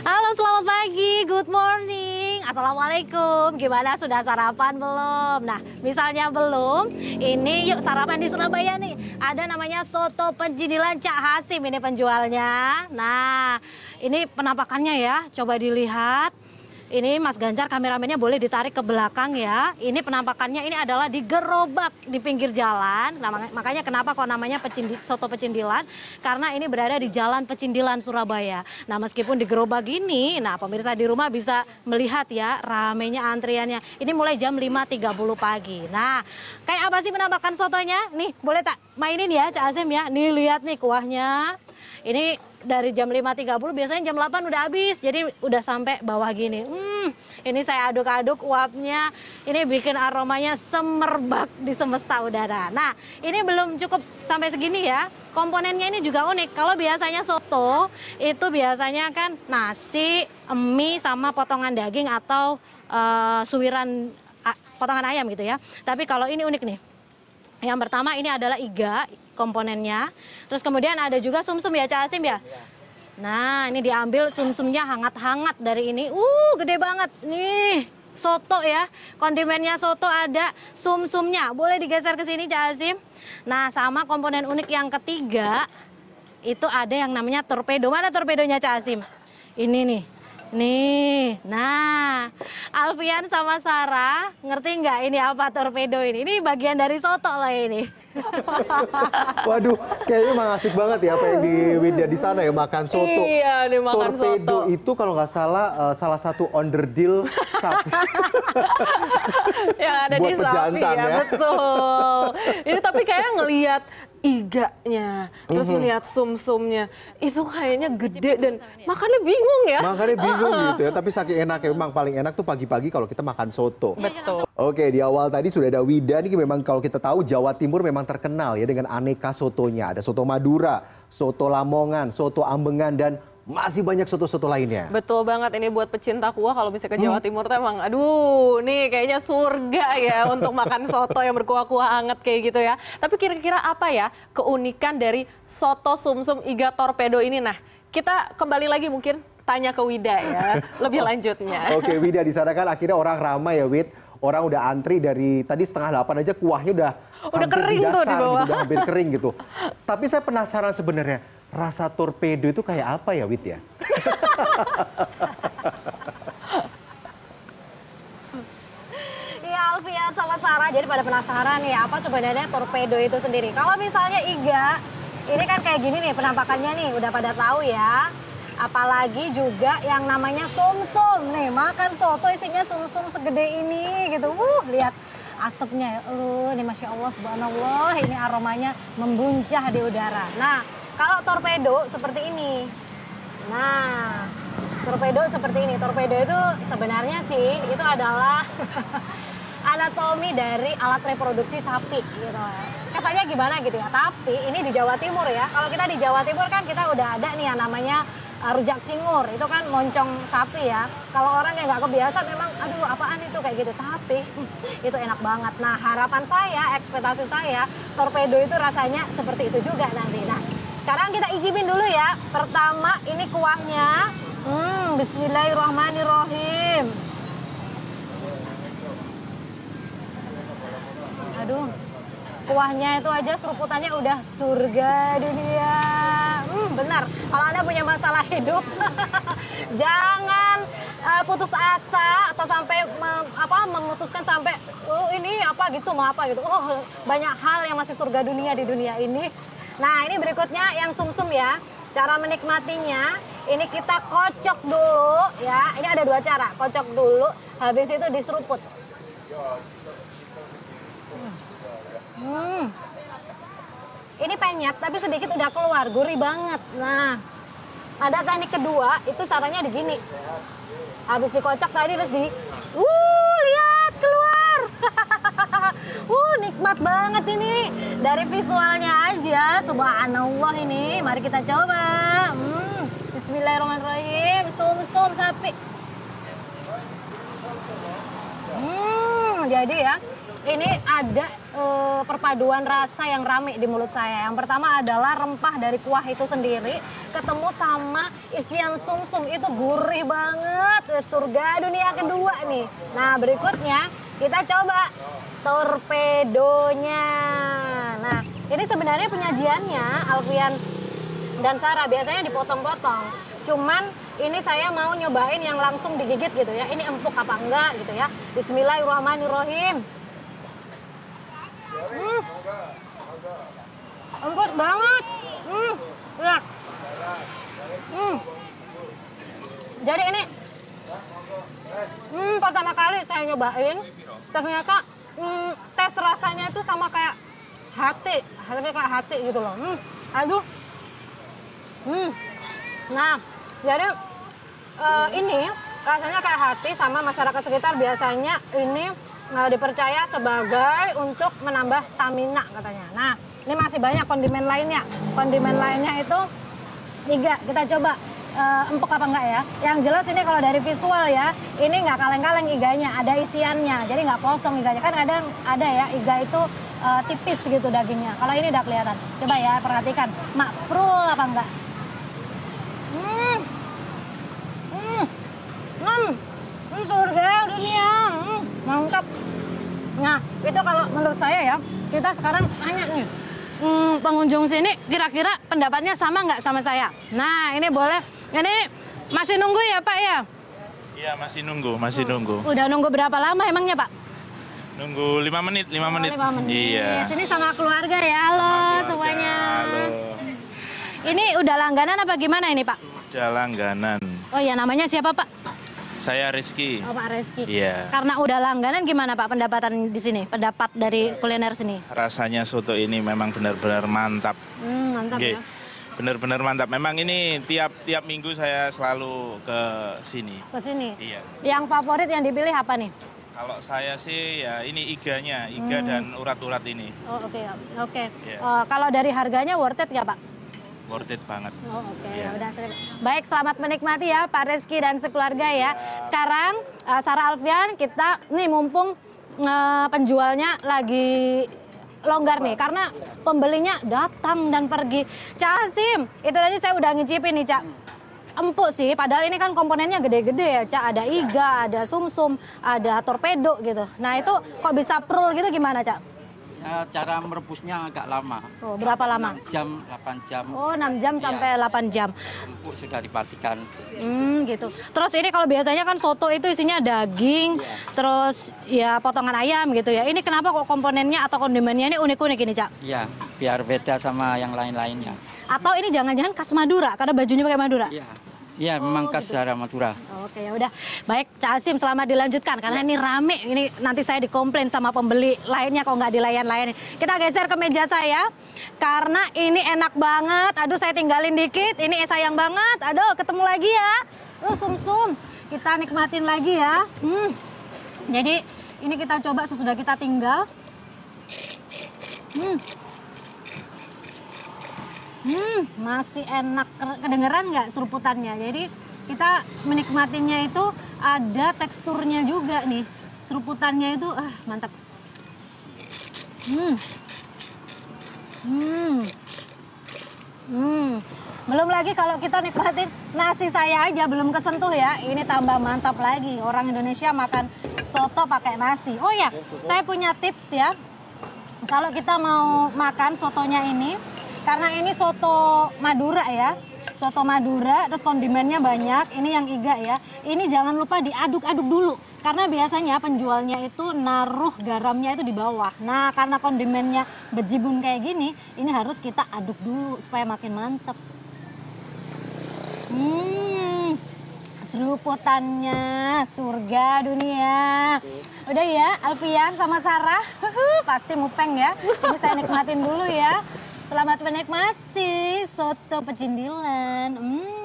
Halo, selamat pagi. Good morning. Assalamualaikum. Gimana sudah sarapan belum? Nah, misalnya belum, ini yuk sarapan di Surabaya nih. Ada namanya soto penjinilan Cak Hasim ini penjualnya. Nah, ini penampakannya ya. Coba dilihat. Ini Mas Ganjar kameramennya boleh ditarik ke belakang ya. Ini penampakannya ini adalah di gerobak di pinggir jalan. Nah, makanya kenapa kok namanya pecindi, soto pecindilan? Karena ini berada di Jalan Pecindilan Surabaya. Nah, meskipun di gerobak ini, nah pemirsa di rumah bisa melihat ya ramenya antriannya. Ini mulai jam 5.30 pagi. Nah, kayak apa sih penampakan sotonya? Nih, boleh tak mainin ya Cak Azim ya. Nih lihat nih kuahnya. Ini dari jam 5.30 biasanya jam 8 udah habis. Jadi udah sampai bawah gini. Hmm, ini saya aduk-aduk uapnya. Ini bikin aromanya semerbak di semesta udara. Nah, ini belum cukup sampai segini ya. Komponennya ini juga unik. Kalau biasanya soto itu biasanya kan nasi, mie sama potongan daging atau uh, suwiran potongan ayam gitu ya. Tapi kalau ini unik nih. Yang pertama ini adalah iga komponennya. Terus kemudian ada juga sumsum ya Cak Asim ya? Nah ini diambil sumsumnya hangat-hangat dari ini. Uh gede banget nih soto ya. Kondimennya soto ada sumsumnya. Boleh digeser ke sini Cak Asim. Nah sama komponen unik yang ketiga itu ada yang namanya torpedo. Mana torpedonya Cak Asim? Ini nih. Nih, nah Alfian sama Sarah ngerti nggak ini apa torpedo ini? Ini bagian dari soto lah ini. Waduh, kayaknya emang asik banget ya apa yang di Widya di sana ya makan soto. Iya, makan Torpedo soto. itu kalau nggak salah uh, salah satu onderdil sapi. yang ada Buat di sapi ya, ya. betul. Ini tapi kayaknya ngelihat iganya, terus Mhm. ngelihat sumsumnya, itu kayaknya gede dan makannya bingung ya. Makanya bingung gitu ya, tapi saking enaknya memang paling enak tuh pagi-pagi kalau kita makan soto. Betul. Oke, di awal tadi sudah ada Wida. Ini memang kalau kita tahu Jawa Timur memang terkenal ya dengan aneka sotonya. Ada soto Madura, soto Lamongan, soto Ambengan, dan masih banyak soto-soto lainnya. Betul banget ini buat pecinta kuah kalau misalnya ke Hmm. Jawa Timur tuh emang aduh nih kayaknya surga ya untuk makan soto yang berkuah-kuah anget kayak gitu ya. Tapi kira-kira apa ya keunikan dari soto sumsum iga torpedo ini? Nah, kita kembali lagi mungkin tanya ke Wida ya lebih lanjutnya. Oke, Wida di sana kan akhirnya orang ramai ya, Wid. Orang udah antri dari tadi setengah delapan aja kuahnya udah Udah hampir kering di tuh di dasar bawah. gitu, udah hampir kering gitu. Tapi saya penasaran sebenarnya rasa torpedo itu kayak apa ya, Wid ya? Iya Alfian sama Sarah jadi pada penasaran nih apa sebenarnya torpedo itu sendiri. Kalau misalnya iga, ini kan kayak gini nih penampakannya nih udah pada tahu ya. Apalagi juga yang namanya sumsum nih makan soto isinya sumsum segede ini gitu. Uh lihat asapnya ya. Lu nih masya Allah subhanallah ini aromanya membuncah di udara. Nah kalau torpedo seperti ini. Nah torpedo seperti ini. Torpedo itu sebenarnya sih itu adalah anatomi dari alat reproduksi sapi gitu. Kesannya gimana gitu ya. Tapi ini di Jawa Timur ya. Kalau kita di Jawa Timur kan kita udah ada nih yang namanya rujak cingur. Itu kan moncong sapi ya. Kalau orang yang nggak kebiasa memang aduh apaan itu kayak gitu. Tapi itu enak banget. Nah, harapan saya, ekspektasi saya torpedo itu rasanya seperti itu juga nanti. Nah, sekarang kita icipin dulu ya. Pertama ini kuahnya. Hmm, bismillahirrahmanirrahim. Aduh, kuahnya itu aja seruputannya udah surga dunia. Hmm, benar. Kalau Anda punya masalah hidup, jangan eh, putus asa atau sampai mem- apa memutuskan sampai oh ini apa gitu mau apa gitu. Oh, banyak hal yang masih surga dunia di dunia ini. Nah, ini berikutnya yang sumsum ya. Cara menikmatinya, ini kita kocok dulu ya. Ini ada dua cara, kocok dulu, habis itu diseruput. Hmm. Ini penyet tapi sedikit udah keluar, gurih banget. Nah, ada teknik kedua, itu caranya begini. Habis dikocok tadi terus di Uh, lihat keluar. uh, nikmat banget ini. Dari visualnya aja, subhanallah ini. Mari kita coba. Hmm, bismillahirrahmanirrahim. Sum-sum sapi. Hmm, jadi ya ini ada eh, perpaduan rasa yang rame di mulut saya. Yang pertama adalah rempah dari kuah itu sendiri ketemu sama isian sumsum itu gurih banget. Surga dunia kedua nih. Nah, berikutnya kita coba torpedonya. Nah, ini sebenarnya penyajiannya Alfian dan Sarah biasanya dipotong-potong. Cuman ini saya mau nyobain yang langsung digigit gitu ya. Ini empuk apa enggak gitu ya. Bismillahirrahmanirrahim. Hmm. Empuk banget. Hmm. Hmm. Jadi ini hmm, pertama kali saya nyobain ternyata hmm, tes rasanya itu sama kayak hati, hati kayak hati gitu loh. Hmm. Aduh. Hmm. Nah, jadi eh, ini rasanya kayak hati sama masyarakat sekitar biasanya ini dipercaya sebagai untuk menambah stamina katanya. Nah, ini masih banyak kondimen lainnya. Kondimen lainnya itu tiga. Kita coba eh, empuk apa enggak ya? Yang jelas ini kalau dari visual ya, ini nggak kaleng-kaleng iganya, ada isiannya. Jadi nggak kosong iganya. Kan kadang ada ya iga itu eh, tipis gitu dagingnya. Kalau ini udah kelihatan. Coba ya perhatikan, makprul apa enggak? Hmm. Hmm. Hmm. Ini surga. Mantap. Nah, itu kalau menurut saya ya, kita sekarang tanya nih. Hmm, pengunjung sini kira-kira pendapatnya sama nggak sama saya? Nah, ini boleh. Ini masih nunggu ya Pak ya? Iya masih nunggu, masih nunggu. Udah nunggu berapa lama emangnya Pak? Nunggu lima menit, lima Oh, menit. lima menit. Iya. Sini sama keluarga ya. Halo Keluarga, semuanya. Halo. Ini udah langganan apa gimana ini Pak? Udah langganan. Oh ya namanya siapa Pak? Saya Rizky. Oh Pak Reski. Iya. Karena udah langganan gimana Pak pendapatan di sini? Pendapat dari kuliner sini? Rasanya soto ini memang benar-benar mantap. Hmm, mantap Oke. ya. Benar-benar mantap. Memang ini tiap tiap minggu saya selalu ke sini. Ke sini. Iya. Yang favorit yang dipilih apa nih? Kalau saya sih ya ini iganya, iga Hmm. dan urat-urat ini. Oh oke oke. Iya. Eh, kalau dari harganya worth it nggak Pak? Worth it banget. Oh oke Iya. ya udah. terima- Baik selamat menikmati ya Pak Reski dan sekeluarga ya. Sekarang eh, Sarah Alfian kita nih mumpung eh, penjualnya lagi longgar nih karena pembelinya datang dan pergi. Cak Hasim, itu tadi saya udah ngicipin nih Cak. Empuk sih, padahal ini kan komponennya gede-gede ya, Cak. Ada iga, ada sumsum, ada torpedo gitu. Nah itu kok bisa prul gitu gimana Cak? Ya, cara merebusnya agak lama. Oh, berapa lama? Jam 8 jam Oh 6 jam Iya. sampai 8 jam. empuk sudah dipastikan. Hmm gitu. Terus ini kalau biasanya kan soto itu isinya daging, terus ya potongan ayam gitu ya. Ini kenapa kok komponennya atau kondimennya ini unik-unik ini Cak? Iya, biar beda sama yang lain-lainnya. Atau ini jangan-jangan khas Madura karena bajunya pakai Madura? Iya. Iya, memang khas daerah Madura. Oke ya udah. Baik Cak Asim selamat dilanjutkan karena ini rame. Ini nanti saya dikomplain sama pembeli lainnya kok nggak dilayan-layanin. Kita geser ke meja saya karena ini enak banget. Aduh saya tinggalin dikit. Ini sayang banget. Aduh ketemu lagi ya. Oh sum-sum. Kita nikmatin lagi ya. Hmm. Jadi ini kita coba sesudah kita tinggal. Hmm. Hmm, masih enak. Kedengeran nggak seruputannya? Jadi kita menikmatinya itu ada teksturnya juga nih. Seruputannya itu ah mantap. Hmm. Hmm. Hmm. Belum lagi kalau kita nikmatin nasi saya aja belum kesentuh ya. Ini tambah mantap lagi. Orang Indonesia makan soto pakai nasi. Oh ya, saya punya tips ya kalau kita mau makan sotonya ini, karena ini soto Madura ya, soto Madura, terus kondimennya banyak, ini yang iga ya. Ini jangan lupa diaduk-aduk dulu, karena biasanya penjualnya itu naruh garamnya itu di bawah. Nah, karena kondimennya bejibun kayak gini, ini harus kita aduk dulu supaya makin mantep. Hmm, seruputannya surga dunia. Udah ya, Alfian sama Sarah, pasti mupeng ya. Ini saya nikmatin dulu ya. Selamat menikmati soto pecindilan. Hmm.